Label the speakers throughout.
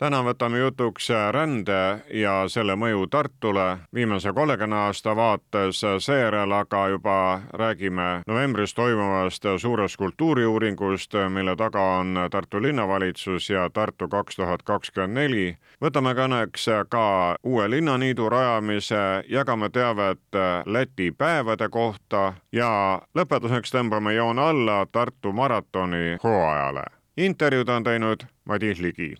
Speaker 1: täna võtame jutuks rände ja selle mõju Tartule. Viimase kolmekümne aasta vaates, seejärel aga juba räägime novembris toimuvast suurest kultuuriuuringust, mille taga on Tartu linnavalitsus ja Tartu kaks tuhat kakskümmend neli. võtame kõneks ka uue linnaniidu rajamise, jagame teavet Läti päevade kohta ja lõpetuseks tõmbame joone alla Tartu maratoni hooajale. Intervjuud on teinud Madis Ligi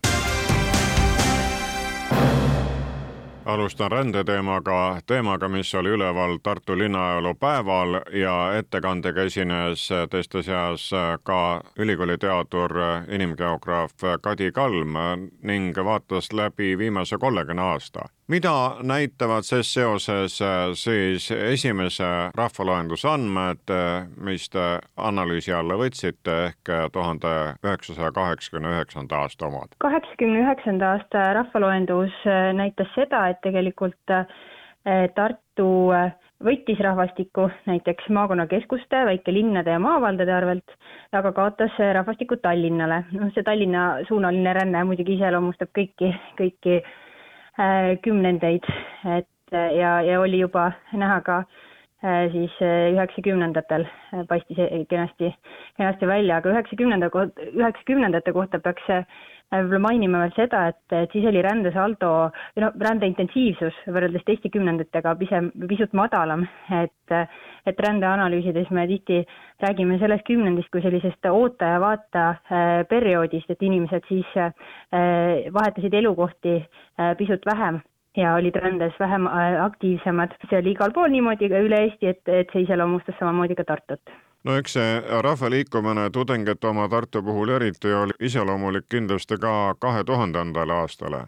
Speaker 1: alustan rändeteemaga, teemaga, mis oli üleval Tartu linnaajaloo päeval ja ettekandega esines teiste seas ka ülikooli teadur, inimgeograaf Kadi Kalm ning vaatas läbi viimase kolmekümne aasta mida näitavad ses seoses äh, siis esimese rahvaloenduse andmed, äh, mis te analüüsi alla võtsite ehk äh, tuhande üheksasaja kaheksakümne üheksanda aasta omad?
Speaker 2: kaheksakümne üheksanda aasta rahvaloendus näitas seda, et tegelikult Tartu võttis rahvastikku näiteks maakonnakeskuste, väikelinnade ja maavaldade arvelt, aga kaotas rahvastikku Tallinnale. noh, see Tallinna suunaline ränne muidugi iseloomustab kõiki, kõiki Äh, kümnendeid, et äh, ja, ja oli juba näha ka äh, siis üheksakümnendatel paistis kenasti, kenasti välja, aga üheksakümnenda, üheksakümnendate kohta peaks võib-olla mainima veel seda, et, et siis oli rändesaldo või noh, rände intensiivsus võrreldes teiste kümnenditega pisem, pisut madalam, et et rändeanalüüsides me tihti räägime sellest kümnendist kui sellisest oota ja vaata perioodist, et inimesed siis vahetasid elukohti pisut vähem ja olid rändes vähem aktiivsemad, see oli igal pool niimoodi üle Eesti, et, et see iseloomustas samamoodi ka Tartut
Speaker 1: no eks see rahvaliikumine tudengite oma Tartu puhul eriti oli iseloomulik kindlasti ka kahe tuhandendale aastale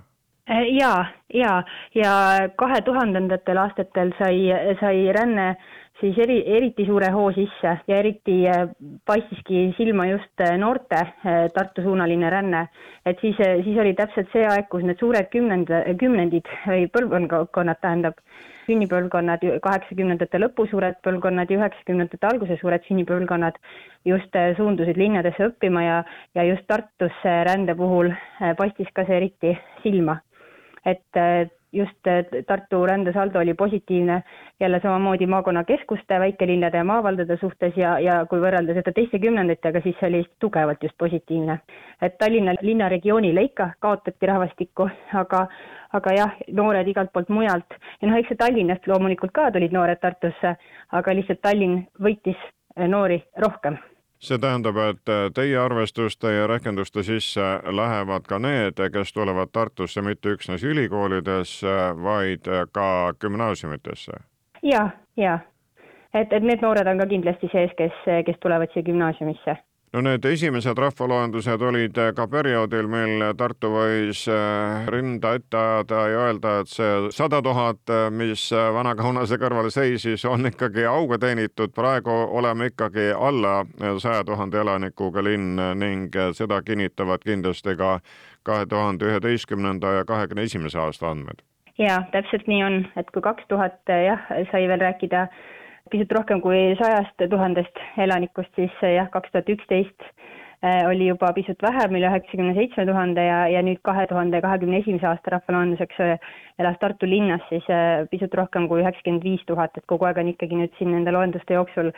Speaker 2: ja, ja, ja kahe tuhandendatel aastatel sai, sai ränne siis eri, eriti suure hoo sisse ja eriti äh, paistiski silma just äh, noorte äh, Tartu-suunaline ränne. et siis, siis oli täpselt see aeg, kus need suured kümnend, kümnendid või põlvkonnad, tähendab, sünnipõlvkonnad, kaheksakümnendate lõpu suured põlvkonnad ja üheksakümnendate alguse suured sünnipõlvkonnad just suundusid linnadesse õppima ja, ja just Tartusse rände puhul paistis ka see eriti silma. et just Tartu rändesaldo oli positiivne jälle samamoodi maakonnakeskuste, väikelinnade ja maavaldade suhtes ja, ja kui võrrelda seda teiste kümnenditega, siis see oli tugevalt just positiivne. et Tallinna linnaregioonile ikka kaotati rahvastikku, aga, aga jah, noored igalt poolt mujalt ja noh, eks see Tallinnast loomulikult ka tulid noored Tartusse, aga lihtsalt Tallinn võitis noori rohkem
Speaker 1: see tähendab, et äh, teie arvestuste ja rehkenduste sisse lähevad ka need, kes tulevad Tartusse mitte üksnes ülikoolidesse, vaid äh, ka gümnaasiumitesse?
Speaker 2: ja, ja et, et need noored on ka kindlasti sees, kes, kes tulevad siia gümnaasiumisse
Speaker 1: no need esimesed rahvaloendused olid ka perioodil, mil Tartu võis äh, rinda ette ajada ja öelda, et see sada tuhat, mis Vana-Kaunase kõrval seisis, on ikkagi auga teenitud. praegu oleme ikkagi alla saja tuhande elanikuga linn ning seda kinnitavad kindlasti ka kahe tuhande üheteistkümnenda ja kahekümne esimese aasta andmed.
Speaker 2: ja täpselt nii on, et kui kaks tuhat jah, sai veel rääkida pisut rohkem kui sajast tuhandest elanikust, siis jah, kaks tuhat üksteist äh, oli juba pisut vähem, üle üheksakümne seitsme tuhande ja, ja nüüd kahe tuhande kahekümne esimese aasta rahvaloenduseks äh, elas Tartu linnas siis pisut rohkem kui üheksakümmend viis tuhat, et kogu aeg on ikkagi nüüd siin nende loenduste jooksul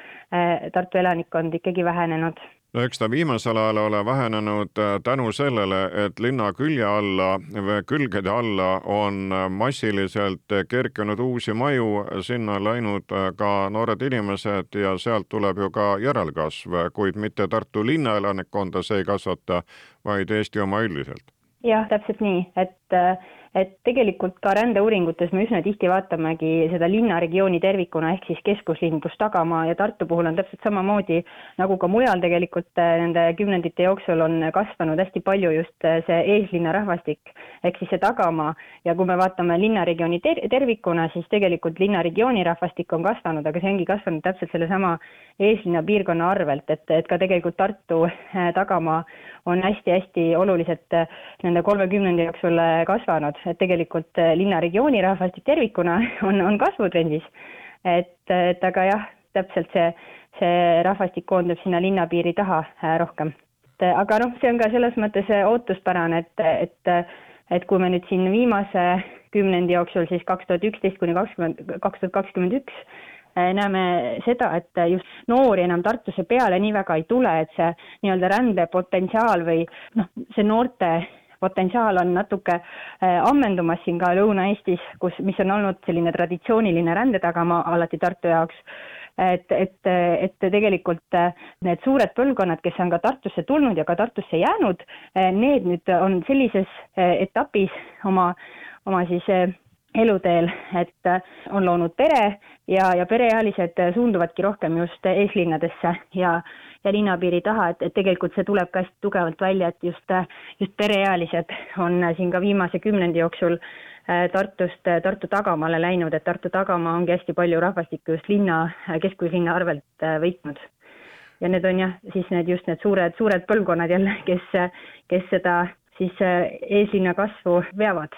Speaker 2: Tartu elanikkond ikkagi vähenenud
Speaker 1: no eks ta viimasel ajal ole vähenenud äh, tänu sellele, et linna külje alla külgede alla on äh, massiliselt kerkinud uusi maju, sinna läinud äh, ka noored inimesed ja sealt tuleb ju ka järelkasv, kuid mitte Tartu linna elanikkonda see ei kasvata, vaid Eesti oma üldiselt.
Speaker 2: jah, täpselt nii, et et tegelikult ka rändeuuringutes me üsna tihti vaatamegi seda linnaregiooni tervikuna, ehk siis keskuslinn pluss tagamaa ja Tartu puhul on täpselt samamoodi nagu ka mujal tegelikult äh, nende kümnendite jooksul on kasvanud hästi palju just äh, see eeslinna rahvastik, ehk siis see tagamaa. Ja kui me vaatame linnaregiooni ter tervikuna, siis tegelikult linnaregiooni rahvastik on kasvanud, aga see ongi kasvanud täpselt sellesama eeslinna piirkonna arvelt, et, et ka tegelikult Tartu äh, tagamaa on hästi-hästi oluliselt nende kolmekümnendi jooksul kasvanud et tegelikult äh, linnaregiooni rahvastik tervikuna on, on kasvutrendis. et, et aga jah, täpselt see, see rahvastik koondub sinna linnapiiri taha äh, rohkem. et aga noh, see on ka selles mõttes äh, ootuspärane, et, et, et kui me nüüd siin viimase kümnendi jooksul siis kaks tuhat üksteist kuni kakskümmend, kaks tuhat kakskümmend üks näeme seda, et just noori enam Tartusse peale nii väga ei tule, et see nii-öelda rändepotentsiaal või noh, see noorte potentsiaal on natuke äh, ammendumas siin ka Lõuna-Eestis, kus, mis on olnud selline traditsiooniline rändetagamaa alati Tartu jaoks. Et, et, et tegelikult need suured põlvkonnad, kes on ka Tartusse tulnud ja ka Tartusse jäänud, need nüüd on sellises etapis oma, oma siis eluteel, et on loonud pere ja, ja pereealised suunduvadki rohkem just eeslinnadesse ja ja linnapiiri taha, et, et tegelikult see tuleb ka hästi tugevalt välja, et just, just pereealised on siin ka viimase kümnendi jooksul äh, Tartust, Tartu tagamaale läinud, et Tartu tagamaa ongi hästi palju rahvastikku just linna, keskuslinna arvelt äh, võitnud. ja need on jah, siis need just need suured, suured põlvkonnad jälle, kes, kes seda siis äh, eeslinna kasvu veavad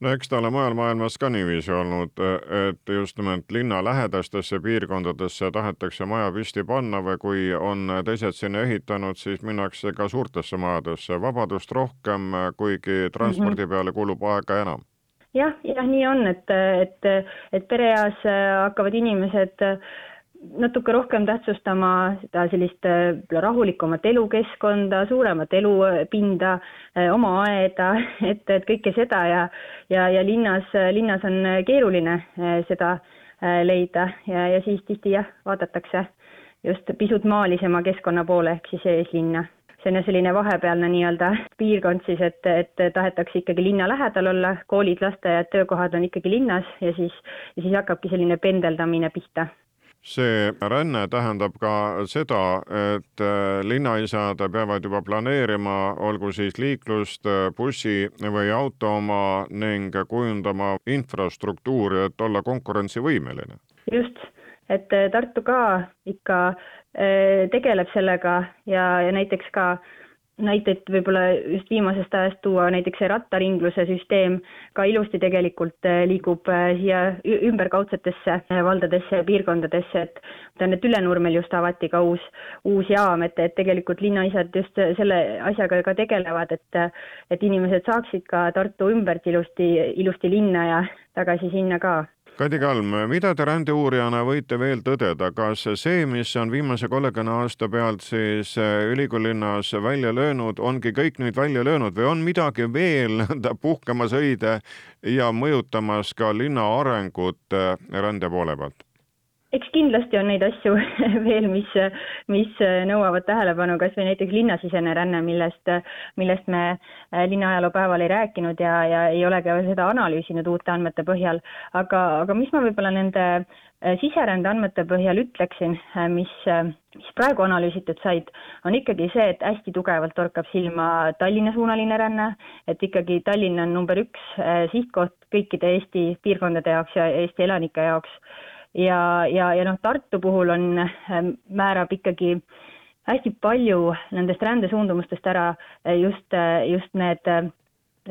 Speaker 1: no eks ta ole mujal maailmas ka niiviisi olnud, et just nimelt linnalähedastesse piirkondadesse tahetakse maja püsti panna või kui on teised sinna ehitanud, siis minnakse ka suurtesse majadesse. vabadust rohkem, kuigi transpordi mhm. peale kulub aega enam.
Speaker 2: jah, jah, nii on, et, et, et pereeas hakkavad inimesed natuke rohkem tähtsustama seda sellist äh, rahulikumat elukeskkonda, suuremat elupinda, äh, oma aeda, et, et kõike seda ja, ja, ja linnas, linnas on keeruline äh, seda leida. Ja, ja siis tihti jah, vaadatakse just pisut maalisema keskkonna poole ehk siis eeslinna. See on selline vahepealne nii-öelda piirkond siis, et, et tahetakse ikkagi linna lähedal olla, koolid, lasteaiad, töökohad on ikkagi linnas ja siis, ja siis hakkabki selline pendeldamine pihta
Speaker 1: see ränne tähendab ka seda, et äh, linnaisad peavad juba planeerima, olgu siis liiklust, äh, bussi või auto oma ning kujundama infrastruktuuri, et olla konkurentsivõimeline.
Speaker 2: just, et äh, Tartu ka ikka tegeleb sellega ja, ja näiteks ka äh, näiteid võib-olla just viimasest ajast tuua, näiteks see rattaringluse süsteem ka ilusti tegelikult äh, liigub äh, siia ümberkaudsetesse äh, valdadesse ja piirkondadesse, et tean, et Ülenurmel just avati ka uus, uus jaam, et, et tegelikult linnaisad just selle asjaga ka tegelevad, et et inimesed saaksid ka Tartu ümbert ilusti, ilusti linna ja tagasi sinna ka
Speaker 1: Kadi Kalm, mida te rändeuurijana võite veel tõdeda, kas see, mis on viimase kolmekümne aasta pealt siis äh, ülikoolilinnas välja löönud, ongi kõik nüüd välja löönud või on midagi veel nõnda puhkamas õide ja mõjutamas ka linna arengut äh, rände poole pealt?
Speaker 2: Eks kindlasti on neid asju veel, mis, mis nõuavad tähelepanu, kas või näiteks linnasisene ränne, millest, millest me äh, linnaajaloo päeval ei rääkinud ja, ja ei ole ka seda analüüsinud uute andmete põhjal, aga, aga mis ma võib-olla nende äh, siserände andmete põhjal ütleksin, äh, mis, mis praegu analüüsitud said, on ikkagi see, et hästi tugevalt torkab silma Tallinna-suunaline ränne, et ikkagi Tallinn on number üks sihtkoht kõikide Eesti piirkondade jaoks ja Eesti elanike jaoks ja, ja, ja noh, Tartu puhul on, ähm, määrab ikkagi hästi palju nendest rändesuundumustest ära äh, just, äh, just need äh,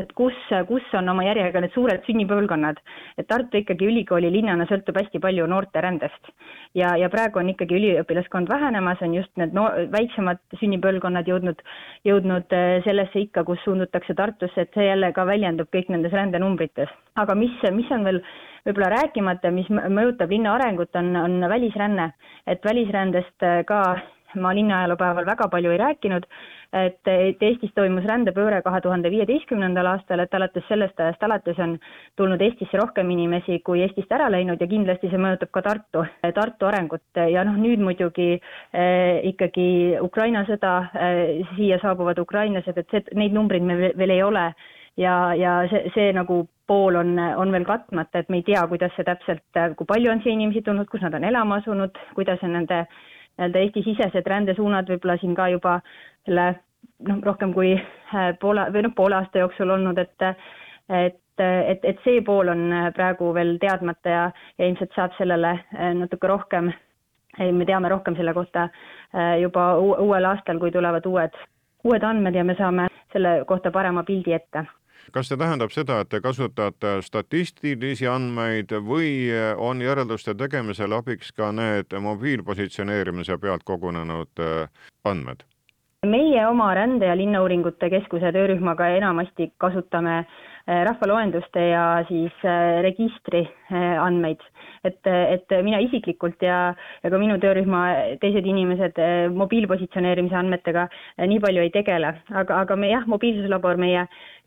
Speaker 2: et kus, kus on oma järjega need suured sünnipõlvkonnad. et Tartu ikkagi ülikooli linnana sõltub hästi palju noorte rändest. ja, ja praegu on ikkagi üliõpilaskond vähenemas, on just need no, väiksemad sünnipõlvkonnad jõudnud, jõudnud sellesse ikka, kus suundutakse Tartusse, et see jälle ka väljendub kõik nendes rändenumbrites. aga mis, mis on veel võib-olla rääkimata, mis mõjutab linna arengut, on, on välisränne. et välisrändest äh, ka ma linnaajaloopäeval väga palju ei rääkinud, et, et Eestis toimus rändepööre kahe tuhande viieteistkümnendal aastal, et alates sellest ajast alates on tulnud Eestisse rohkem inimesi kui Eestist ära läinud ja kindlasti see mõjutab ka Tartu, Tartu arengut. Ja noh, nüüd muidugi eh, ikkagi Ukraina sõda eh,, siia saabuvad ukrainlased, et see, neid numbreid meil veel ei ole. Ja, ja see, see nagu pool on, on veel katmata, et me ei tea, kuidas see täpselt, kui palju on siia inimesi tulnud, kus nad on elama asunud, kuidas on nende nii-öelda Eesti-sisesed rändesuunad võib-olla siin ka juba selle noh, rohkem kui äh, poole või noh, poole aasta jooksul olnud, et et, et, et see pool on praegu veel teadmata ja, ja ilmselt saab sellele äh, natuke rohkem, me teame rohkem selle kohta äh, juba uuel aastal, kui tulevad uued, uued andmed ja me saame selle kohta parema pildi ette
Speaker 1: kas see tähendab seda, et te kasutate statistilisi andmeid või on järelduste tegemisel abiks ka need mobiilpositsioneerimise pealt kogunenud andmed?
Speaker 2: meie oma Rände- ja Linnauuringute Keskuse töörühmaga enamasti kasutame eh, rahvaloenduste ja siis eh, registri eh, andmeid. et, et mina isiklikult ja, ja ka minu töörühma teised inimesed mobiilpositsioneerimise andmetega nii palju ei tegele, aga, aga me jah, mobiilsuslabor, meie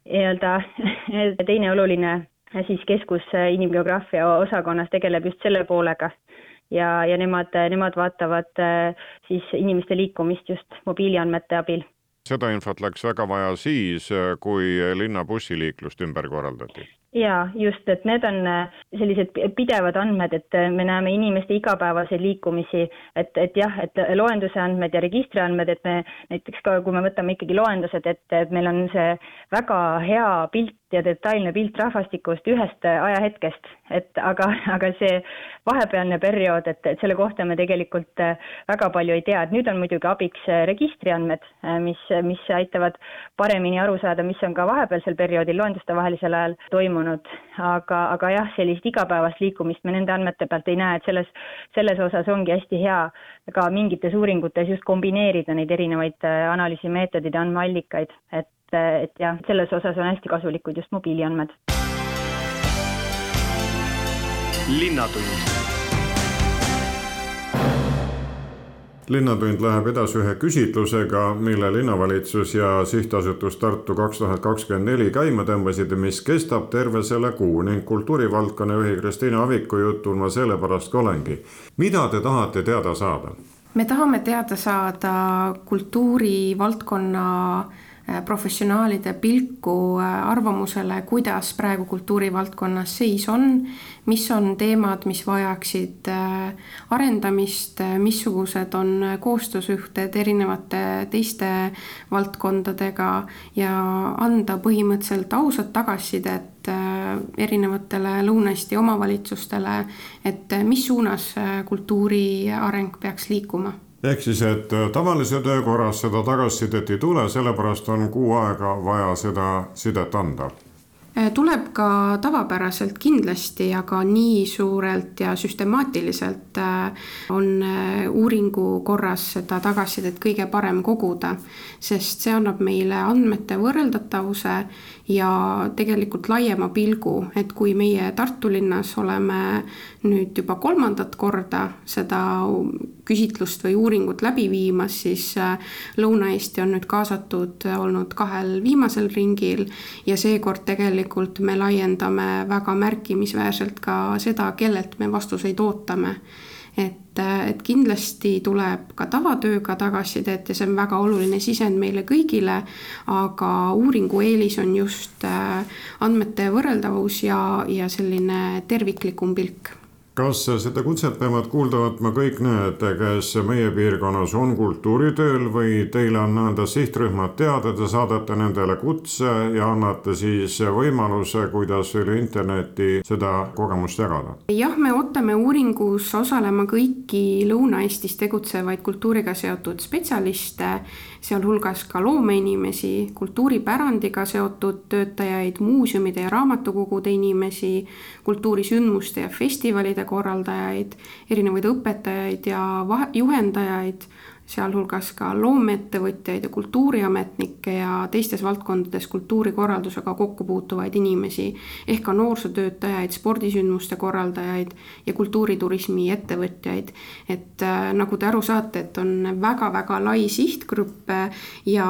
Speaker 2: nii-öelda teine oluline siis keskus inimgeograafia osakonnas tegeleb just selle poolega ja, ja nemad, nemad vaatavad äh, siis inimeste liikumist just mobiiliandmete abil.
Speaker 1: seda infot läks väga vaja siis, kui linna bussiliiklust ümber korraldati
Speaker 2: jaa, just, et need on äh, sellised pidevad andmed, et äh, me näeme inimeste igapäevaseid liikumisi, et, et jah, et loenduse andmed ja registri andmed, et me näiteks ka, kui me võtame ikkagi loendused ette, et meil on see väga hea pilt ja detailne pilt rahvastikust ühest ajahetkest, et aga, aga see vahepealne periood, et, et selle kohta me tegelikult äh, väga palju ei tea, et nüüd on muidugi abiks registriandmed, mis, mis aitavad paremini aru saada, mis on ka vahepealsel perioodil loenduste vahelisel ajal toimunud toimunud, aga, aga jah, sellist igapäevast liikumist me nende andmete pealt ei näe, et selles, selles osas ongi hästi hea ka mingites uuringutes just kombineerida neid erinevaid äh, analüüsimeetodeid ja andmeallikaid, et, et jah, selles osas on hästi kasulikud just mobiiliandmed.
Speaker 1: linnatund linnatund läheb edasi ühe küsitlusega, mille linnavalitsus ja sihtasutus Tartu kaks tuhat kakskümmend neli käima tõmbasid ja mis kestab terve selle kuu ning kultuurivaldkonna juhi Kristiina Aviku jutul ma sellepärast ka olengi. mida te tahate teada saada?
Speaker 3: me tahame teada saada kultuurivaldkonna professionaalide pilku äh, arvamusele, kuidas praegu kultuurivaldkonnas seis on, mis on teemad, mis vajaksid äh, arendamist, missugused on koostöösuhted erinevate teiste valdkondadega ja anda põhimõtteliselt ausat tagasisidet erinevatele Lõuna-Eesti omavalitsustele, et mis suunas kultuuri areng peaks liikuma
Speaker 1: ehk siis, et äh, tavalise töö korras seda tagasisidet ei tule, sellepärast on kuu aega vaja seda sidet anda.
Speaker 3: Äh, tuleb ka tavapäraselt kindlasti, aga nii suurelt ja süstemaatiliselt äh, on uuringu korras seda tagasisidet kõige parem koguda, sest see annab meile andmete võrreldatavuse ja tegelikult laiema pilgu, et kui meie Tartu linnas oleme nüüd juba kolmandat korda seda küsitlust või uuringut läbi viimas, siis Lõuna-Eesti on nüüd kaasatud olnud kahel viimasel ringil ja seekord tegelikult me laiendame väga märkimisväärselt ka seda, kellelt me vastuseid ootame. et, et kindlasti tuleb ka tavatööga tagasisidet ja see on väga oluline sisend meile kõigile, aga uuringu eelis on just äh, andmete võrreldavus ja, ja selline terviklikum pilk
Speaker 1: kas seda kutset peavad kuulda võtma kõik need, kes meie piirkonnas on kultuuritööl või teile on nõnda sihtrühmad teada, te saadate nendele kutse ja annate siis võimaluse, kuidas üle interneti seda kogemust jagada?
Speaker 3: jah, me ootame uuringus osalema kõiki Lõuna-Eestis tegutsevaid kultuuriga seotud spetsialiste, sealhulgas ka loomeinimesi, kultuuripärandiga seotud töötajaid, muuseumide ja raamatukogude inimesi, kultuurisündmuste ja festivalide korraldajaid, erinevaid õpetajaid ja juhendajaid sealhulgas ka loomeettevõtjaid ja kultuuriametnikke ja teistes valdkondades kultuurikorraldusega kokku puutuvaid inimesi, ehk ka noorsootöötajaid, spordisündmuste korraldajaid ja kultuuriturismi ettevõtjaid. et äh, nagu te aru saate, et on väga-väga lai sihtgrupp ja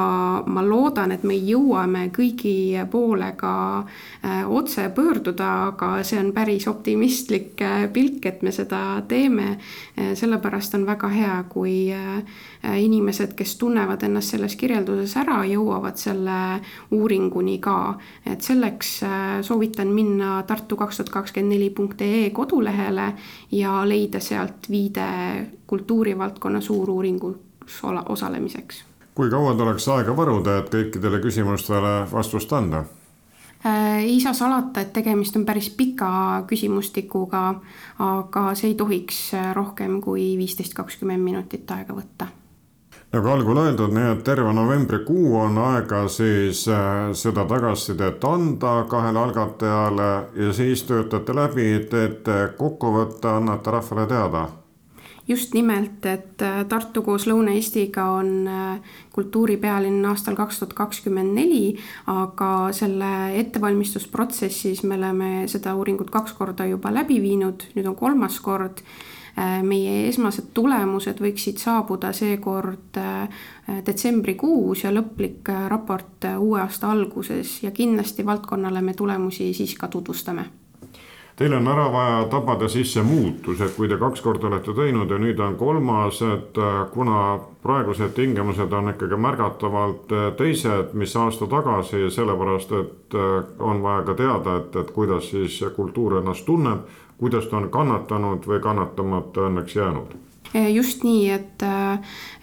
Speaker 3: ma loodan, et me jõuame kõigi poole ka äh, otse pöörduda, aga see on päris optimistlik äh, pilk, et me seda teeme. sellepärast on väga hea, kui inimesed, kes tunnevad ennast selles kirjelduses ära, jõuavad selle uuringuni ka. et selleks soovitan minna tartu kaks tuhat kakskümmend neli punkt ee kodulehele ja leida sealt viide kultuurivaldkonna suuruuringus osalemiseks
Speaker 1: kui kaua tuleks aega varuda, et kõikidele küsimustele vastust anda?
Speaker 3: Äh, ei saa salata, et tegemist on päris pika küsimustikuga, aga see ei tohiks äh, rohkem kui viisteist, kakskümmend minutit aega võtta
Speaker 1: nagu algul öeldud, nii et terve novembrikuu on aega siis äh, seda tagasisidet anda kahele algatajale ja siis töötate läbi, teete kokkuvõtte, annate rahvale teada.
Speaker 3: Just nimelt, et äh, Tartu koos Lõuna-Eestiga on äh, kultuuripealinn aastal kaks tuhat kakskümmend neli, aga selle ettevalmistusprotsessis me oleme seda uuringut kaks korda juba läbi viinud, nüüd on kolmas kord meie esmased tulemused võiksid saabuda seekord detsembrikuus ja lõplik raport uue aasta alguses ja kindlasti valdkonnale me tulemusi siis ka tutvustame.
Speaker 1: Teil on ära vaja tabada sisse muutus, et kui te kaks korda olete teinud ja nüüd on kolmas, et äh, kuna praegused tingimused on ikkagi märgatavalt äh, teised, mis aasta tagasi, sellepärast et äh, on vaja ka teada, et, et kuidas siis kultuur ennast tunneb, kuidas ta on kannatanud või kannatamata õnneks jäänud?
Speaker 3: Just nii, et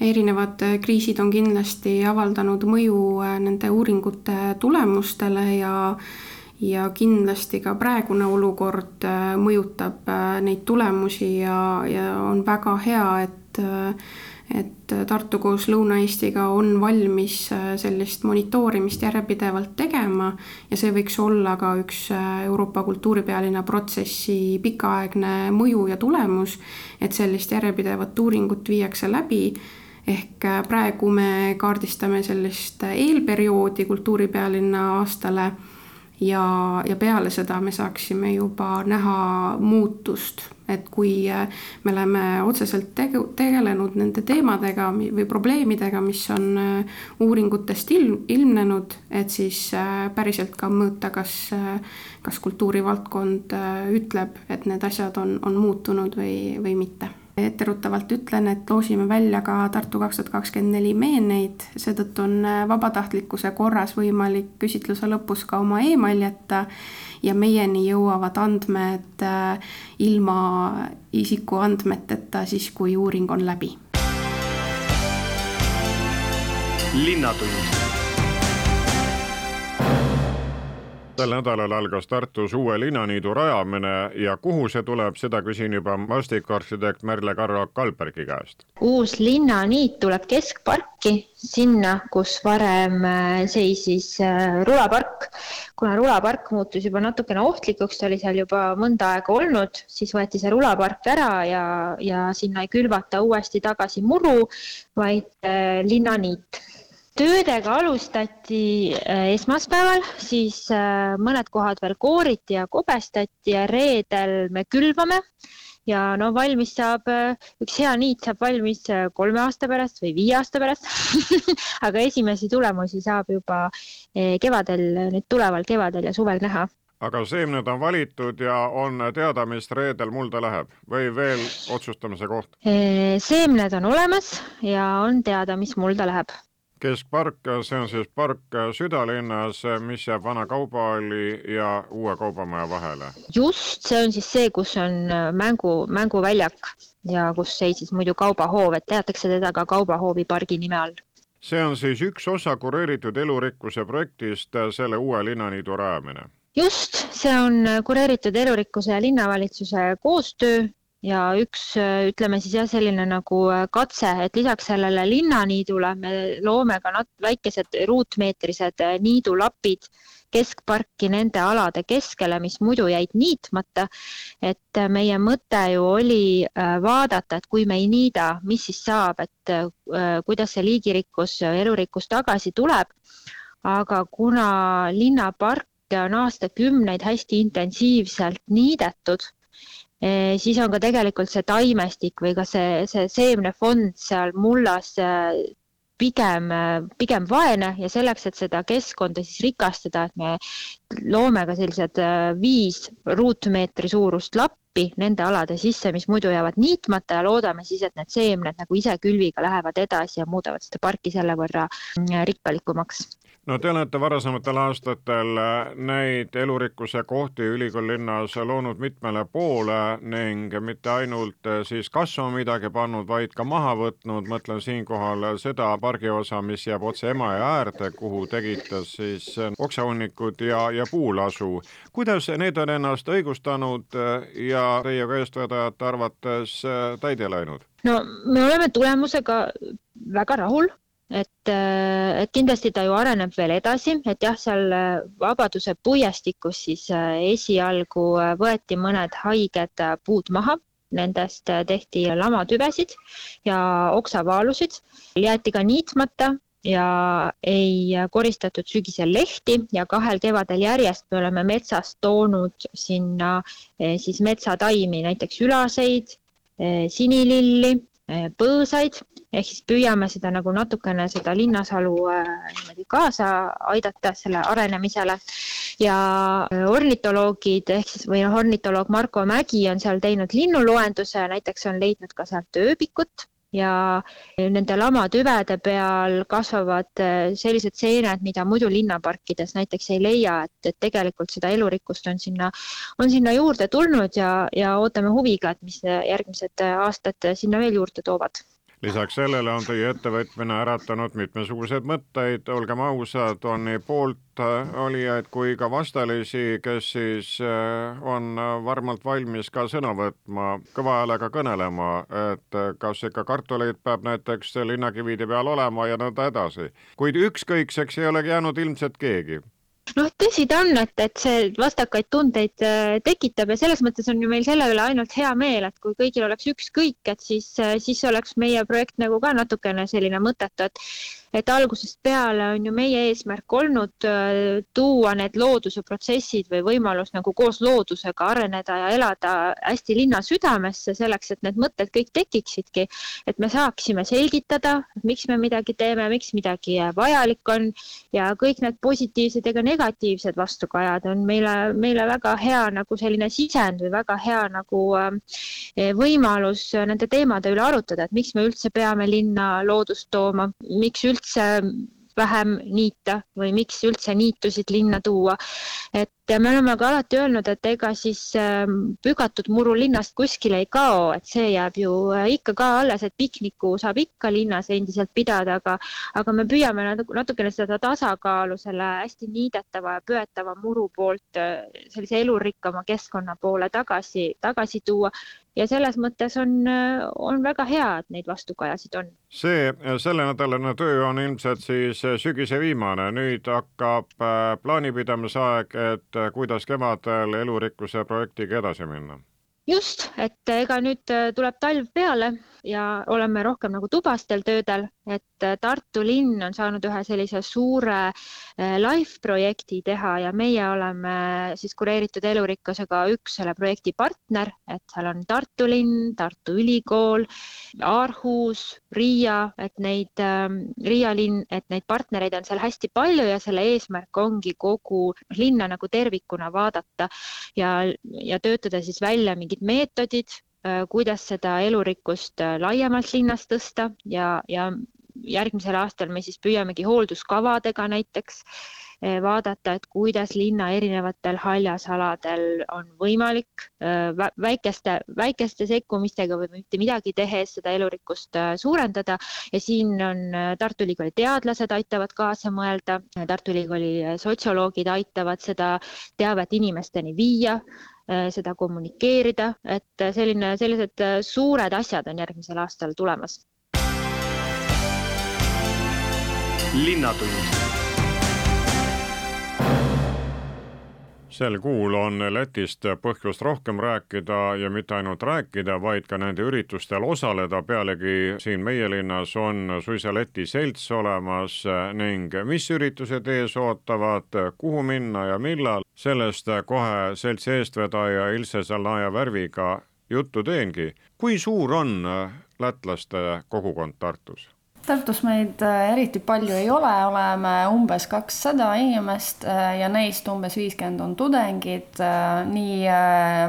Speaker 3: erinevad kriisid on kindlasti avaldanud mõju nende uuringute tulemustele ja ja kindlasti ka praegune olukord mõjutab neid tulemusi ja, ja on väga hea, et et Tartu koos Lõuna-Eestiga on valmis sellist monitoorimist järjepidevalt tegema ja see võiks olla ka üks Euroopa kultuuripealinna protsessi pikaaegne mõju ja tulemus, et sellist järjepidevat uuringut viiakse läbi. Ehk praegu me kaardistame sellist eelperioodi kultuuripealinna aastale ja, ja peale seda me saaksime juba näha muutust, et kui äh, me oleme otseselt tege-, tegelenud nende teemadega või probleemidega, mis on äh, uuringutest ilm, ilmnenud, et siis äh, päriselt ka mõõta, kas, kas kultuurivaldkond ütleb, et need asjad on, on muutunud või, või mitte etteruttavalt ütlen, et loosime välja ka Tartu kaks tuhat kakskümmend neli meeneid, seetõttu on äh, vabatahtlikkuse korras võimalik küsitluse lõpus ka oma email jätta ja meieni jõuavad andmed äh, ilma isikuandmeteta siis, kui uuring on läbi.
Speaker 1: linnatund sel nädalal algas Tartus uue linnaniidu rajamine ja kuhu see tuleb, seda küsin juba maastikuarhitekt Merle Karro Kalbergi käest.
Speaker 4: uus linnaniit tuleb keskparki, sinna, kus varem äh, seisis äh, rulapark. kuna rulapark muutus juba natukene ohtlikuks, ta oli seal juba mõnda aega olnud, siis võeti see rulapark ära ja, ja sinna ei külvata uuesti tagasi muru, vaid äh, linnaniit töödega alustati äh, esmaspäeval, siis äh, mõned kohad veel kooriti ja kobestati ja reedel me külvame. Ja no valmis saab, äh, üks hea niit saab valmis kolme aasta pärast või viie aasta pärast. Aga esimesi tulemusi saab juba kevadel, nüüd tuleval kevadel ja suvel näha.
Speaker 1: Aga seemned on valitud ja on teada, mis reedel mulda läheb või veel otsustamise koht?
Speaker 4: seemned on olemas ja on teada, mis mulda läheb
Speaker 1: keskpark, see on siis park südalinnas, mis jääb vana kaubahalli ja uue kaubamaja vahele.
Speaker 4: just, see on siis see, kus on äh, mängu, mänguväljak ja kus seisis muidu kaubahoov, et teatakse teda ka kaubahoovi pargi nime all.
Speaker 1: see on siis üks osa kureeritud elurikkuse projektist, selle uue linnaniidu rajamine
Speaker 4: just, see on kureeritud elurikkuse ja linnavalitsuse koostöö ja üks, ütleme siis jah, selline nagu äh, katse, et lisaks sellele linnaniidule me loome ka nat-, väikesed ruutmeetrised äh, niidulapid keskparki nende alade keskele, mis muidu jäid niitmata. et äh, meie mõte ju oli vaadata, et kui me ei niida, mis siis saab, et kuidas see liigirikkus, elurikkus tagasi tuleb. aga kuna linnaparke on aastakümneid hästi intensiivselt niidetud siis on ka tegelikult see taimestik või ka see, see seemnefond seal mullas eh, pigem, pigem vaene ja selleks, et seda keskkonda siis rikastada, et me loome ka sellised eh, viis ruutmeetri suurust lappi, appi nende alade sisse, mis muidu jäävad niitmata ja loodame siis, et need seemned nagu ise külviga lähevad edasi ja muudavad seda parki selle võrra mm, rikkalikumaks
Speaker 1: no te olete varasematel aastatel neid elurikkuse kohti ülikooli linnas loonud mitmele poole ning mitte ainult siis kasvama midagi pannud, vaid ka maha võtnud, mõtlen siinkohal seda pargiosa, mis jääb otse Emajõe äärde, kuhu tegite siis oksahunnikud ja, ja puulasu. kuidas need on ennast õigustanud ja teie kui eestvedajate arvates täide läinud?
Speaker 4: no me oleme tulemusega väga rahul et, äh, et kindlasti ta ju areneb veel edasi, et jah, seal äh, Vabaduse puiestikus siis äh, esialgu võeti mõned haiged puud maha, nendest tehti lamatüvesid ja oksavaalusid, jäeti ka niitmata ja ei koristatud sügisel lehti ja kahel kevadel järjest me oleme metsast toonud sinna siis metsataimi, näiteks ülaseid, sinililli põõsaid, ehk siis püüame seda nagu natukene seda linnasalu äh, niimoodi kaasa aidata selle arenemisele. ja äh, ornitoloogid ehk siis või noh, ornitoloog Marko Mägi on seal teinud linnuloenduse, näiteks on leidnud ka sealt ööbikut ja nende lamatüvede peal kasvavad äh, sellised seened, mida muidu linnaparkides näiteks ei leia, et, et tegelikult seda elurikkust on sinna, on sinna juurde tulnud ja, ja ootame huviga, et mis järgmised aastad sinna veel juurde toovad
Speaker 1: lisaks sellele on teie ettevõtmine äratanud mitmesuguseid mõtteid, olgem ausad, on nii pooltolijaid kui ka vastalisi, kes siis äh, on varmalt valmis ka sõna võtma, kõva häälega kõnelema, et kas ikka kartuleid peab näiteks linnakivide peal olema ja nõnda edasi. kuid ükskõikseks ei olegi jäänud ilmselt keegi
Speaker 4: noh, tõsi ta on, et, et see vastakaid tundeid äh, tekitab ja selles mõttes on ju meil selle üle ainult hea meel, et kui kõigil oleks ükskõik, et siis, äh, siis oleks meie projekt nagu ka natukene selline mõttetu, et et algusest peale on ju meie eesmärk olnud äh, tuua need looduse protsessid või võimalus nagu koos loodusega areneda ja elada hästi linna südamesse, selleks et need mõtted kõik tekiksidki, et me saaksime selgitada, miks me midagi teeme, miks midagi vajalik on. Ja kõik need positiivsed ega negatiivsed vastukajad on meile, meile väga hea nagu selline sisend või väga hea nagu äh, võimalus nende teemade üle arutada, et miks me üldse peame linna loodust tooma, miks üldse üldse vähem niita või miks üldse niitusid linna tuua. et me oleme ka alati öelnud, et ega siis ähm, pügatud muru linnast kuskile ei kao, et see jääb ju äh, ikka ka alles, et pikniku saab ikka linnas endiselt pidada, aga aga me püüame natukene seda tasakaalu selle hästi niidetava ja püetava muru poolt äh, sellise elurikkama keskkonna poole tagasi, tagasi tuua ja selles mõttes on, äh, on väga hea, et neid vastukajasid on.
Speaker 1: see sellenädalane töö on ilmselt siis sügise viimane, nüüd hakkab plaanipidamise aeg, et et kuidas kevadel elurikkuse projektiga edasi minna?
Speaker 4: just, et ega nüüd tuleb talv peale ja oleme rohkem nagu tubastel töödel, et äh, Tartu linn on saanud ühe sellise suure äh, live projekti teha ja meie oleme siis kureeritud elurikkusega üks selle projekti partner, et seal on Tartu linn, Tartu Ülikool, Aarhus, Riia, et neid, ähm, Riia linn, et neid partnereid on seal hästi palju ja selle eesmärk ongi kogu linna nagu tervikuna vaadata ja, ja töötada siis välja mingid meetodid, Äh, kuidas seda elurikkust äh, laiemalt linnas tõsta ja, ja järgmisel aastal me siis püüamegi hoolduskavadega näiteks äh, vaadata, et kuidas linna erinevatel haljasaladel on võimalik väikeste, väikeste sekkumistega või mitte midagi tehes seda elurikkust suurendada. Ja siin on Tartu Ülikooli teadlased aitavad kaasa mõelda, Tartu Ülikooli sotsioloogid aitavad seda teavet inimesteni viia. Äh, seda kommunikeerida, et selline, sellised äh, suured asjad on järgmisel aastal tulemas.
Speaker 1: linnatund sel kuul on Lätist põhjust rohkem rääkida ja mitte ainult rääkida, vaid ka nende üritustel osaleda, pealegi siin meie linnas on suisa Läti selts olemas ning mis üritused ees ootavad, kuhu minna ja millal, sellest kohe seltsi eestvedaja Ilse Zalnaja värviga juttu teengi. kui suur on lätlaste kogukond Tartus?
Speaker 5: Tartus meid äh, eriti palju ei ole, oleme umbes kakssada inimest äh, ja neist umbes viiskümmend on tudengid nii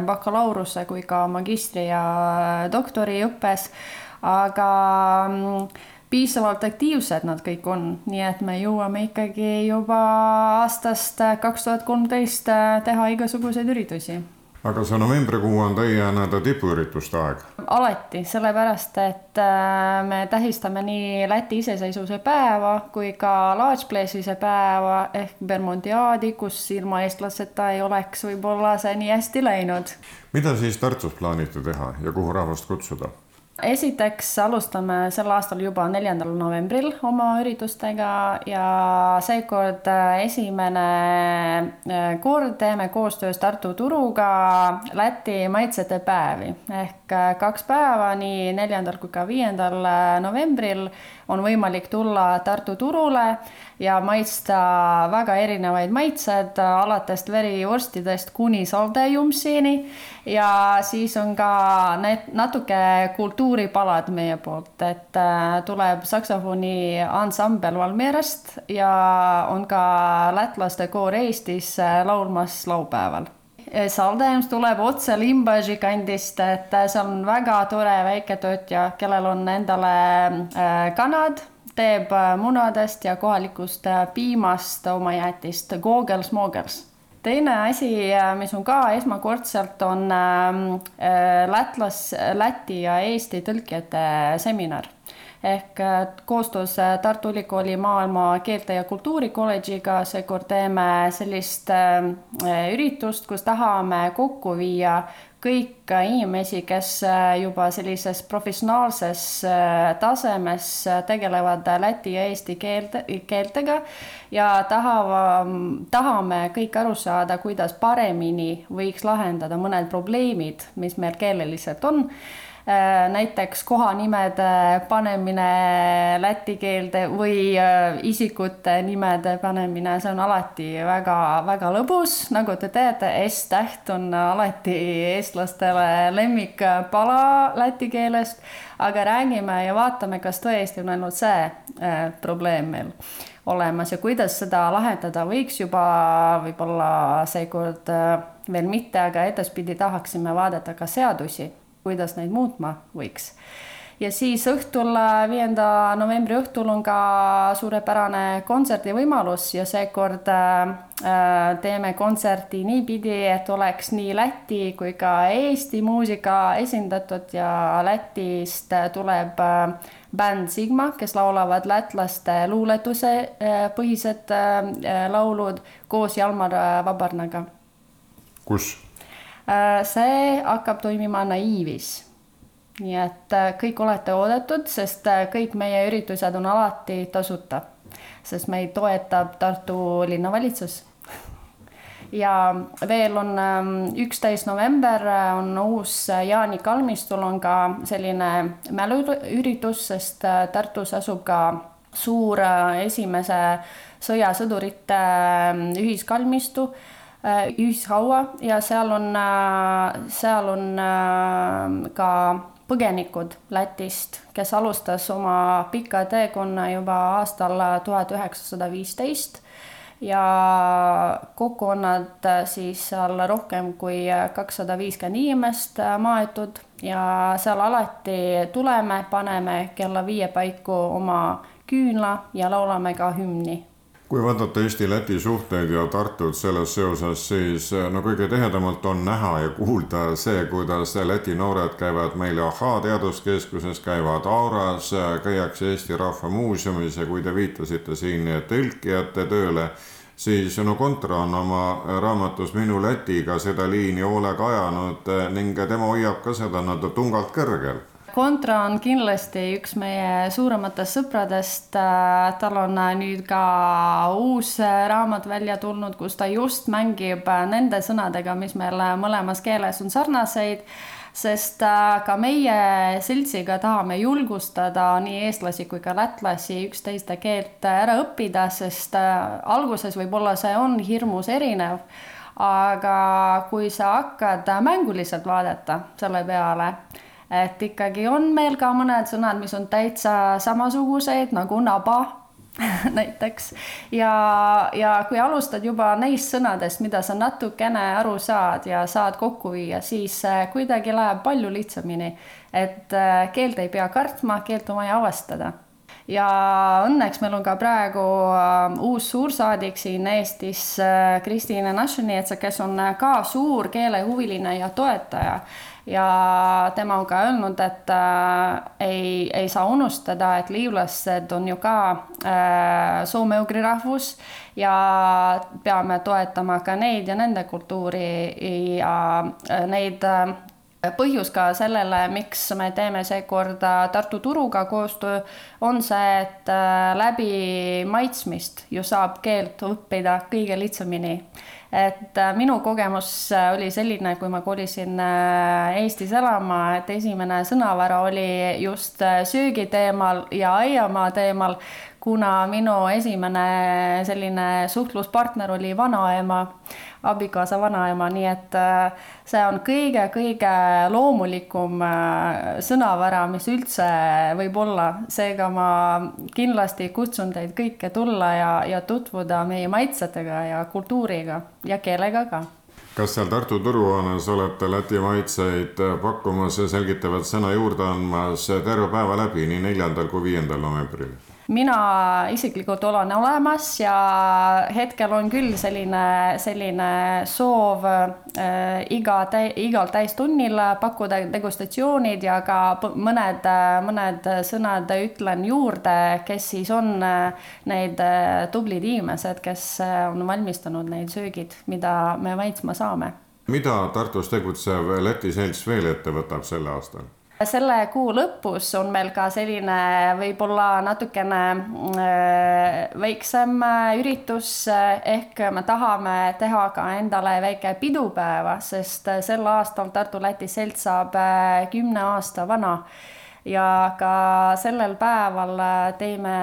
Speaker 5: bakalaureuse kui ka magistri ja doktoriõppes. aga mm, piisavalt aktiivsed nad kõik on, nii et me jõuame ikkagi juba aastast kaks tuhat kolmteist teha igasuguseid üritusi
Speaker 1: aga see novembrikuu on teie nii-öelda tipuürituste aeg?
Speaker 5: alati, sellepärast et äh, me tähistame nii Läti iseseisvuse päeva kui ka Laatsplesise päeva ehk Bermondiaadi, kus ilma eestlaseta ei oleks võib-olla see nii hästi läinud.
Speaker 1: mida siis Tartus plaanite teha ja kuhu rahvast kutsuda?
Speaker 5: Esiteks alustame sel aastal juba neljandal novembril oma üritustega ja seekord äh, esimene äh, kord teeme koostöös Tartu Turuga Läti maitsete päevi. Ehk äh, kaks päeva, nii neljandal kui ka viiendal novembril on võimalik tulla Tartu turule ja maitsta väga erinevaid maitsed, alates verivorstidest kuni saldejumpsini ja siis on ka need natuke kultuuripalad meie poolt, et äh, tuleb saksofoni ansambel Valmierest ja on ka lätlaste koor Eestis äh, laulmas laupäeval Saldems tuleb otse Limbaži kandist, et see on väga tore väiketootja, kellel on endale äh, kanad teeb munadest ja kohalikust piimast oma jäätist Googles-Moogles. teine asi, mis on ka esmakordselt, on lätlas, Läti ja Eesti tõlkijate seminar ehk koostöös Tartu Ülikooli maailma keelte ja kultuuri kolledžiga seekord teeme sellist üritust, kus tahame kokku viia kõik inimesi, kes äh, juba sellises professionaalses äh, tasemes äh, tegelevad läti ja eesti keelte, keeltega ja tahava, tahame kõik aru saada, kuidas paremini võiks lahendada mõned probleemid, mis meil keeleliselt on. Äh, näiteks kohanimede panemine läti keelde või äh, isikute nimede panemine, see on alati väga-väga lõbus, nagu te teate, S-täht on alati eestlastele lemmikpala läti keelest, aga räägime ja vaatame, kas tõesti on ainult see äh, probleem meil olemas. Ja kuidas seda lahendada võiks juba võib-olla seekord veel mitte, aga edaspidi tahaksime vaadata ka seadusi kuidas neid muutma võiks. ja siis õhtul, viienda novembri õhtul on ka suurepärane kontserdivõimalus ja seekord äh, teeme kontserti niipidi, et oleks nii Läti kui ka Eesti muusika esindatud ja Lätist tuleb äh, bänd Sigma, kes laulavad lätlaste luuletuse äh, põhised laulud koos Jalmar Vabarnaga.
Speaker 1: kus?
Speaker 5: Äh, see hakkab toimima naiivis. nii et äh, kõik olete oodatud, sest äh, kõik meie üritused on alati tasuta, sest meid toetab Tartu linnavalitsus ja veel on ähm, üksteist november on uus Jaani kalmistul on ka selline mäluüritus, sest Tartus asub ka suur esimese sõjasõdurite ähm, ühiskalmistu ühishaua ja seal on, äh, seal on äh, ka põgenikud Lätist, kes alustas oma pika teekonna juba aastal tuhat üheksasada viisteist. Ja kokku on nad siis seal rohkem kui kakssada viiskümmend inimest maetud. Ja seal alati tuleme, paneme kella viie paiku oma küünla ja laulame ka hümni
Speaker 1: kui vaadata Eesti-Läti suhteid ja Tartut selles seoses, siis eh, no kõige tihedamalt on näha ja kuulda see, kuidas Läti noored käivad meil Ahhaa teaduskeskuses, käivad Auras, käiakse Eesti Rahva Muuseumis ja kui te viitasite siin tõlkijate tööle, siis no Kontra on oma raamatus Minu Lätiga seda liini hoolega ajanud eh, ning tema hoiab ka seda nii-öelda tungalt kõrgel
Speaker 5: Kontra on kindlasti üks meie suurematest sõpradest. tal on nüüd ka uus raamat välja tulnud, kus ta just mängib nende sõnadega, mis meil mõlemas keeles on sarnaseid sest ka meie seltsiga tahame julgustada nii eestlasi kui ka lätlasi üksteiste keelt ära õppida, sest alguses võib-olla see on hirmus erinev. aga kui sa hakkad mänguliselt vaadata selle peale et ikkagi on meil ka mõned sõnad, mis on täitsa samasugused nagu naba näiteks. Ja, ja kui alustad juba neist sõnadest, mida sa natukene aru saad ja saad kokku viia, siis äh, kuidagi läheb palju lihtsamini. et äh, keelt ei pea kartma, keelt on vaja avastada. Ja õnneks meil on ka praegu äh, uus suursaadik siin Eestis, äh, Kristiine Našinietsa, kes on ka suur keelehuviline ja toetaja ja tema on ka öelnud, et äh, ei, ei saa unustada, et liivlased on ju ka äh, soome-ugri rahvus ja peame toetama ka neid ja nende kultuuri ja äh, neid äh, põhjus ka sellele, miks me teeme seekord Tartu Turuga koostöö, on see, et äh, läbi maitsmist ju saab keelt õppida kõige lihtsamini. Et äh, minu kogemus äh, oli selline, kui ma kolisin Eestis elama, et esimene sõnavara oli just söögi teemal ja aiamaa teemal, kuna minu esimene selline suhtluspartner oli vanaema abikaasa vanaema, nii et äh, see on kõige-kõige loomulikum äh, sõnavara, mis üldse võib olla. seega ma kindlasti kutsun teid kõike tulla ja, ja tutvuda meie maitsetega ja kultuuriga ja keelega ka
Speaker 1: kas seal Tartu turuhoones olete Läti maitseid pakkumas ja selgitavat sõna juurde andmas terve päeva läbi, nii neljandal kui viiendal novembril?
Speaker 5: Mina isiklikult olen olemas ja hetkel on küll selline, selline soov äh, iga täi-, igal täistunnil pakkuda degustatsioonid ja ka mõned, mõned sõnad ütlen juurde, kes siis on äh, need äh, tublid inimesed, kes äh, on valmistanud neid söögid, mida me maitsma saame.
Speaker 1: mida Tartus tegutsev Läti selts veel ette võtab sel aastal?
Speaker 5: Selle kuu lõpus on meil ka selline võib-olla natukene äh, väiksem äh, üritus, äh, ehk me tahame teha ka endale väike pidupäeva, sest sel aastal Tartu-Läti selts saab kümne aasta vana. Ja ka sellel päeval teeme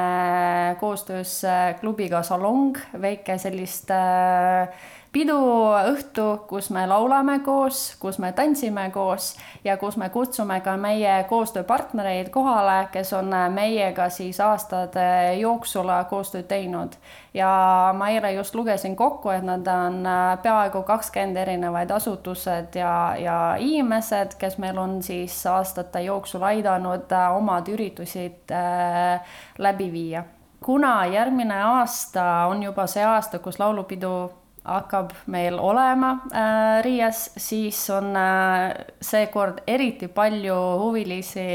Speaker 5: koostöös klubiga Salong väike sellist äh, piduõhtu, kus me laulame koos, kus me tantsime koos ja kus me kutsume ka meie koostööpartnereid kohale, kes on meiega siis aastate jooksul koostööd teinud. ja ma eile just lugesin kokku, et nad on peaaegu kakskümmend erinevaid asutused ja, ja inimesed, kes meil on siis aastate jooksul aidanud omad üritusid äh, läbi viia kuna järgmine aasta on juba see aasta, kus laulupidu hakkab meil olema äh, Riias, siis on äh, seekord eriti palju huvilisi,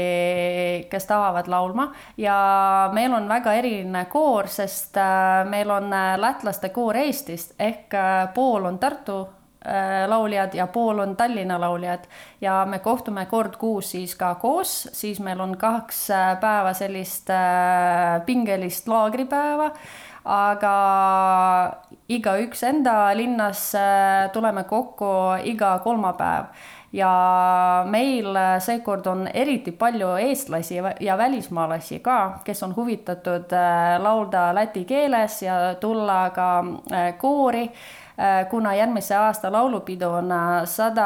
Speaker 5: kes tahavad laulma ja meil on väga eriline koor, sest äh, meil on äh, lätlaste koor Eestist ehk äh, pool on Tartu äh, lauljad ja pool on Tallinna lauljad. Ja me kohtume kord kuus siis ka koos, siis meil on kaks äh, päeva sellist äh, pingelist laagripäeva aga igaüks enda linnas tuleme kokku iga kolmapäev. Ja meil seekord on eriti palju eestlasi ja välismaalasi ka, kes on huvitatud äh, laulda läti keeles ja tulla ka äh, koori kuna järgmise aasta laulupidu on äh, sada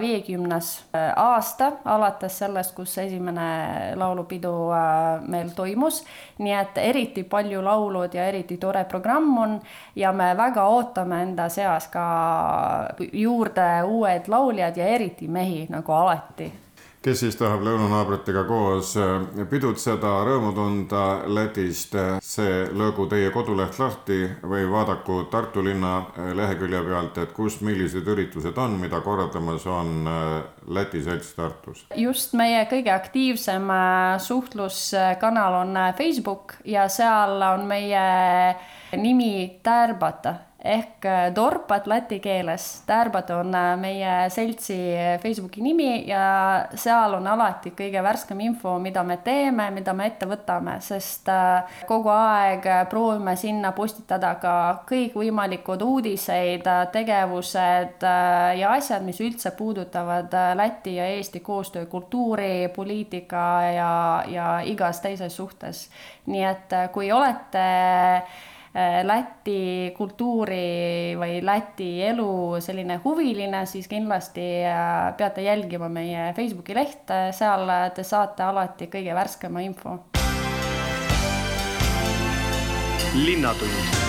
Speaker 5: viiekümnes äh, aasta alates sellest, kus esimene laulupidu meil toimus. nii et eriti palju laulud ja eriti tore programm on ja me väga ootame enda seas ka juurde uued lauljad ja eriti mehi nagu alati
Speaker 1: kes siis tahab lõunanaabritega koos äh, pidutseda, rõõmu tunda Lätist, see löögu teie koduleht lahti või vaadaku Tartu linna äh, lehekülje pealt, et kus millised üritused on, mida korraldamas on äh, Läti selts Tartus.
Speaker 5: just meie kõige aktiivsem suhtluskanal on Facebook ja seal on meie nimi Tärbata ehk äh, Dorpat läti keeles. Tärbat on äh, meie seltsi äh, Facebooki nimi ja seal on alati kõige värskem info, mida me teeme, mida me ette võtame, sest kogu aeg proovime sinna postitada ka kõikvõimalikud uudiseid, tegevused ja asjad, mis üldse puudutavad Läti ja Eesti koostöökultuuri, poliitika ja, ja igas teises suhtes. nii et kui olete Läti kultuuri või Läti elu selline huviline, siis kindlasti peate jälgima meie Facebooki lehte, seal te saate alati kõige värskema info.
Speaker 6: linnatund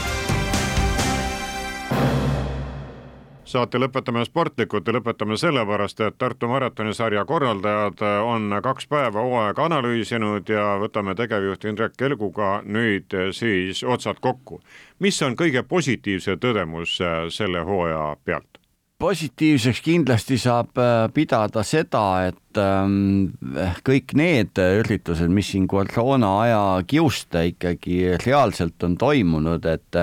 Speaker 1: saate lõpetame sportlikult ja lõpetame sellepärast, et Tartu maratonisarja korraldajad on kaks päeva hooaega analüüsinud ja võtame tegevjuht Indrek Kelguga nüüd siis otsad kokku. mis on kõige positiivsem tõdemus selle hooaja pealt?
Speaker 7: Positiivseks kindlasti saab äh, pidada seda, et ähm, kõik need üritused, mis siin koroona aja kiuste ikkagi reaalselt on toimunud, et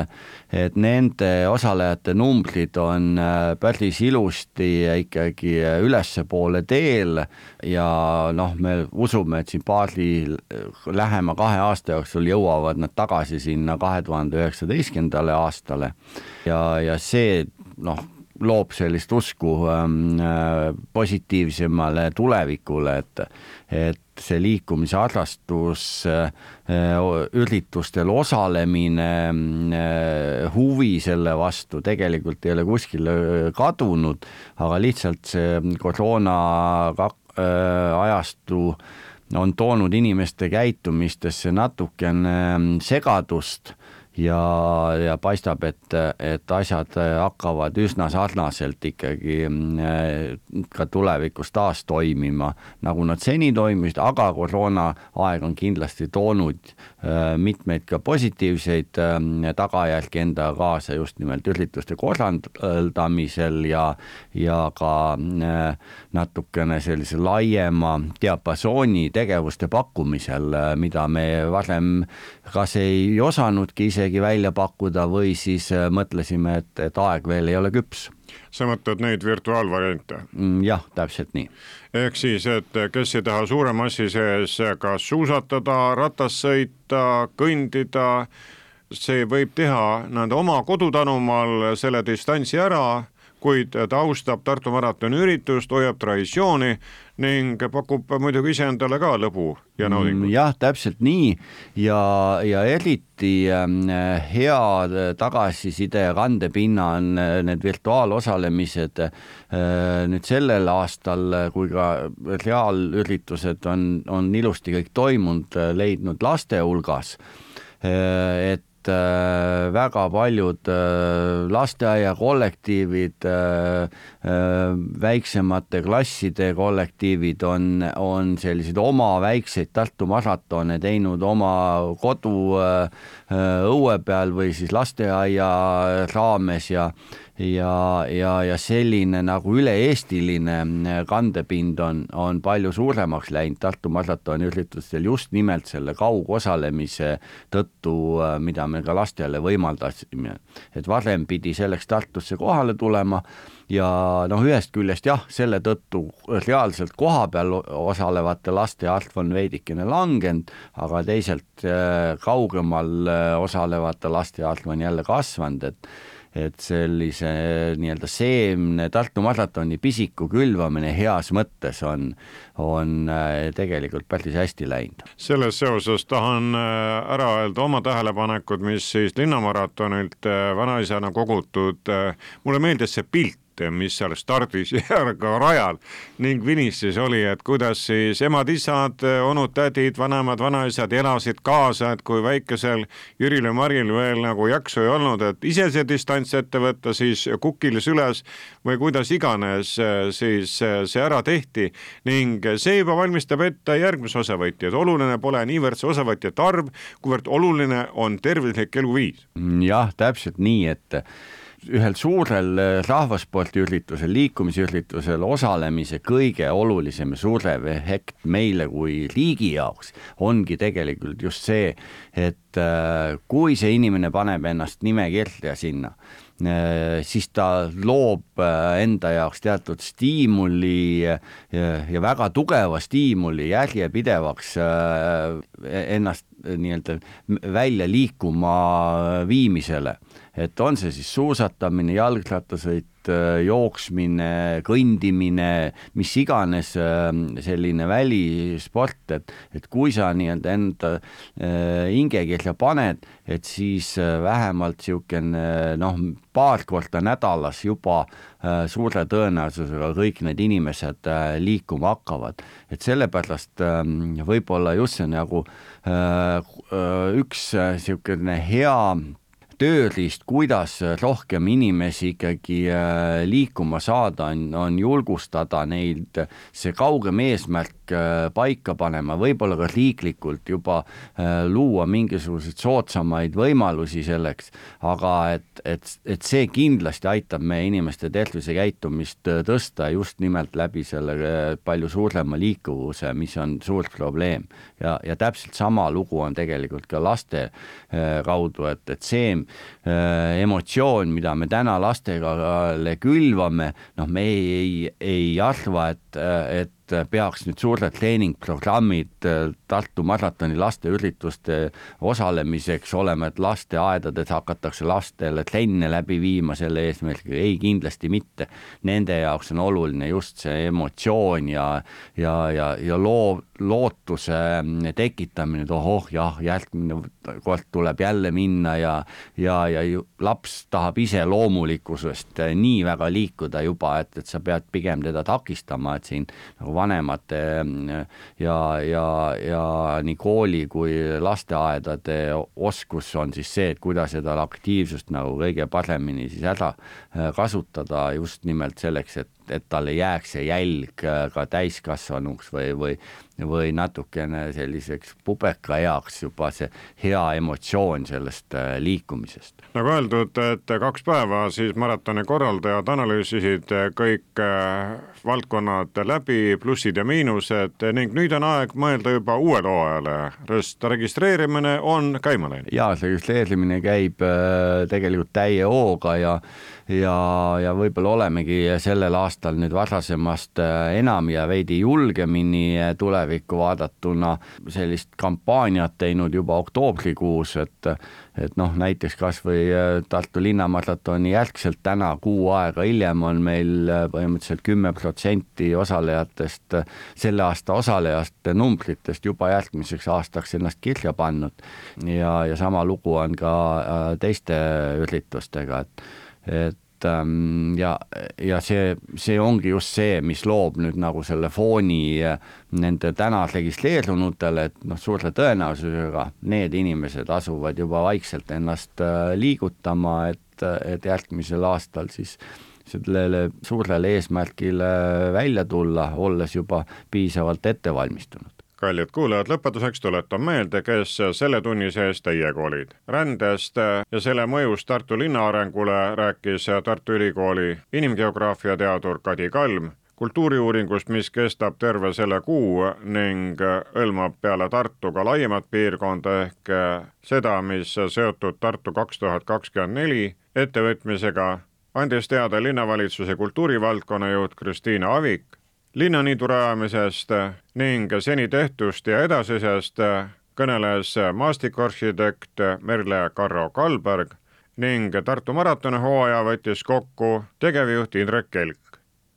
Speaker 7: et nende osalejate numbrid on äh, päris ilusti ikkagi ülespoole teel ja noh, me usume, et siin paari lähema kahe aasta jooksul jõuavad nad tagasi sinna kahe tuhande üheksateistkümnendale aastale. Ja, ja see noh loob sellist usku ähm, äh, positiivsemale tulevikule, et, et see liikumisharrastus äh,, üritustel osalemine äh,, huvi selle vastu tegelikult ei ole kuskile kadunud, aga lihtsalt see koroona äh, ajastu on toonud inimeste käitumistesse natukene ähm, segadust ja, ja paistab, et, et asjad hakkavad üsna sarnaselt ikkagi mm, ka tulevikus taas toimima, nagu nad seni toimisid, aga koroonaaeg on kindlasti toonud äh, mitmeid ka positiivseid äh, tagajärgi endaga kaasa just nimelt ürituste korraldamisel ja, ja ka äh, natukene sellise laiema diapasooni tegevuste pakkumisel, mida me varem kas ei osanudki isegi välja pakkuda või siis äh, mõtlesime, et, et aeg veel ei ole küps
Speaker 1: sa mõtled neid virtuaalvariante?
Speaker 7: Mm, jah, täpselt nii.
Speaker 1: ehk siis, et kes ei taha suure massi sees kas suusatada, ratas sõita, kõndida, see võib teha nii-öelda oma kodutanumaal selle distantsi ära kuid ta austab Tartu maratoni üritust, hoiab traditsiooni ning pakub muidugi iseendale ka lõbu ja mm, naudingut.
Speaker 7: jah, täpselt nii ja, ja eriti ähm, hea tagasiside ja kandepinna on äh, need virtuaalosalemised äh, nüüd sellel aastal, kui ka reaalüritused on, on ilusti kõik toimunud, leidnud laste hulgas et et äh, väga paljud äh, lasteaiakollektiivid äh,, väiksemate klasside kollektiivid on, on selliseid oma väikseid Tartu maratone teinud oma kodu õue peal või siis lasteaia raames ja ja, ja, ja selline nagu üle-eestiline äh, kandepind on, on palju suuremaks läinud Tartu maratoni üritustel just nimelt selle kaugosalemise tõttu, äh, mida me ka lastele võimaldasime. et varem pidi selleks Tartusse kohale tulema ja noh, ühest küljest jah, selle tõttu reaalselt kohapeal osalevate laste arv on veidikene langenud, aga teisalt äh, kaugemal osalevate laste arv on jälle kasvanud, et et sellise nii-öelda seemne Tartu maratoni pisiku külvamine heas mõttes on, on äh, tegelikult päris hästi läinud.
Speaker 1: selles seoses tahan äh, ära öelda oma tähelepanekud, mis siis linnamaratonilt vanaisana kogutud, mulle meeldis see pilt, mis seal stardis ja ka rajal ning finišis oli, et kuidas siis emad-isad, onud-tädid, vanemad, vanaisad elasid kaasa, et kui väikesel Jüril ja Maril veel nagu jaksu ei olnud, et ise see distants ette võtta, siis kukil süles või kuidas iganes siis see ära tehti ning see juba valmistab ette järgmise osavõtjaid, oluline pole niivõrd see osavõtjate arv, kuivõrd oluline on tervislik eluviis.
Speaker 7: jah, täpselt nii, et ühel suurel äh, rahvaspordiüritusel, liikumisüritusel osalemise kõige olulisem ja suurem efekt meile kui riigi jaoks ongi tegelikult just see, et äh, kui see inimene paneb ennast nimekirja sinna, äh, siis ta loob enda jaoks teatud stiimuli ja väga tugeva stiimuli järjepidevaks ennast nii-öelda välja liikuma viimisele et on see siis suusatamine, jalgrattasõit, jooksmine, kõndimine, mis iganes selline välisport, et, et kui sa nii-öelda enda hingekirja paned, et siis vähemalt niisugune noh, paar korda nädalas juba suure tõenäosusega kõik need inimesed liikuma hakkavad. et sellepärast võib-olla just see nagu üks niisugune hea tööriist, kuidas rohkem inimesi ikkagi äh, liikuma saada, on, on julgustada neid see kaugem eesmärk äh, paika panema, võib-olla ka riiklikult juba äh, luua mingisuguseid soodsamaid võimalusi selleks, aga et, et, et see kindlasti aitab meie inimeste tervisekäitumist tõsta just nimelt läbi selle palju suurema liikuvuse, mis on suur probleem. ja, ja täpselt sama lugu on tegelikult ka laste kaudu, et, et see, Äh, emotsioon, mida me täna lastega külvame, noh, me ei, ei, ei arva, et, et et peaks nüüd suured treeningprogrammid äh, Tartu maratoni lasteürituste osalemiseks olema, et lasteaedades hakatakse lastele trenne läbi viima selle eesmärgiga, ei kindlasti mitte. Nende jaoks on oluline just see emotsioon ja, ja, ja, ja loo, lootuse mm, tekitamine, et ohoh, jah, järgmine kord tuleb jälle minna ja, ja, ja laps tahab ise loomulikkusest äh, nii väga liikuda juba, et, et sa pead pigem teda takistama, et siin nagu vanemate ja, ja, ja nii kooli kui lasteaedade oskus on siis see, et kuidas seda aktiivsust nagu kõige paremini siis ära äh, kasutada just nimelt selleks, et et tal ei jääks see jälg äh, ka täiskasvanuks või, või, või natukene selliseks pubekaeaks juba see hea emotsioon sellest äh, liikumisest.
Speaker 1: nagu öeldud, et kaks päeva siis maratoni korraldajad analüüsisid kõik äh, valdkonnad läbi, plussid ja miinused ning nüüd on aeg mõelda juba uuele hooajale, sest registreerimine on käima läinud.
Speaker 7: jaa, see registreerimine käib tegelikult täie hooga ja ja, ja võib-olla olemegi sellel aastal nüüd varasemast äh, enam ja veidi julgemini äh, tulevikku vaadatuna sellist kampaaniat teinud juba oktoobrikuus, et et noh, näiteks kas või äh, Tartu linnamaratoni järgselt täna kuu aega hiljem on meil põhimõtteliselt kümme protsenti osalejatest, selle aasta osalejate numbritest juba järgmiseks aastaks ennast kirja pannud. ja, ja sama lugu on ka teiste üritustega, et et ähm, ja, ja see, see ongi just see, mis loob nüüd nagu selle fooni äh, nende täna registreerunutele, et noh, suure tõenäosusega need inimesed asuvad juba vaikselt ennast äh, liigutama, et, et järgmisel aastal siis sellele suurele eesmärgile välja tulla, olles juba piisavalt ette valmistunud
Speaker 1: kallid kuulajad, lõpetuseks tuletan meelde, kes selle tunni sees teiega olid. rändest ja selle mõjust Tartu linna arengule rääkis Tartu Ülikooli inimgeograafia teadur Kadi Kalm, kultuuriuuringust, mis kestab terve selle kuu ning hõlmab peale Tartu ka laiemat piirkonda ehk seda, mis seotud Tartu kaks tuhat kakskümmend neli ettevõtmisega, andis teada linnavalitsuse kultuurivaldkonna juht Kristiina Avik linnaniidu rajamisest ning seni tehtust ja edasisest kõneles maastikuarhitekt Merle Karro Kalberg ning Tartu maratoni hooaja võttis kokku tegevjuht Indrek Kelk.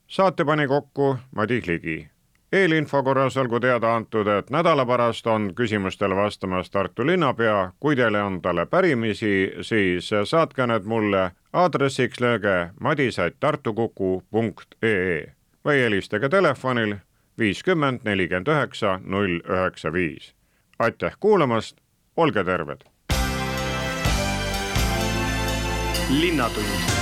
Speaker 1: saate pani kokku Madis Ligi. eelinfo korras olgu teada antud, et nädala pärast on küsimustele vastamas Tartu linnapea, kui teil on talle pärimisi, siis saatke need mulle aadressiks lööge madis.tartukuku.ee või helistage telefonil viiskümmend nelikümmend üheksa null üheksa viis. aitäh kuulamast, olge terved!
Speaker 6: linnatund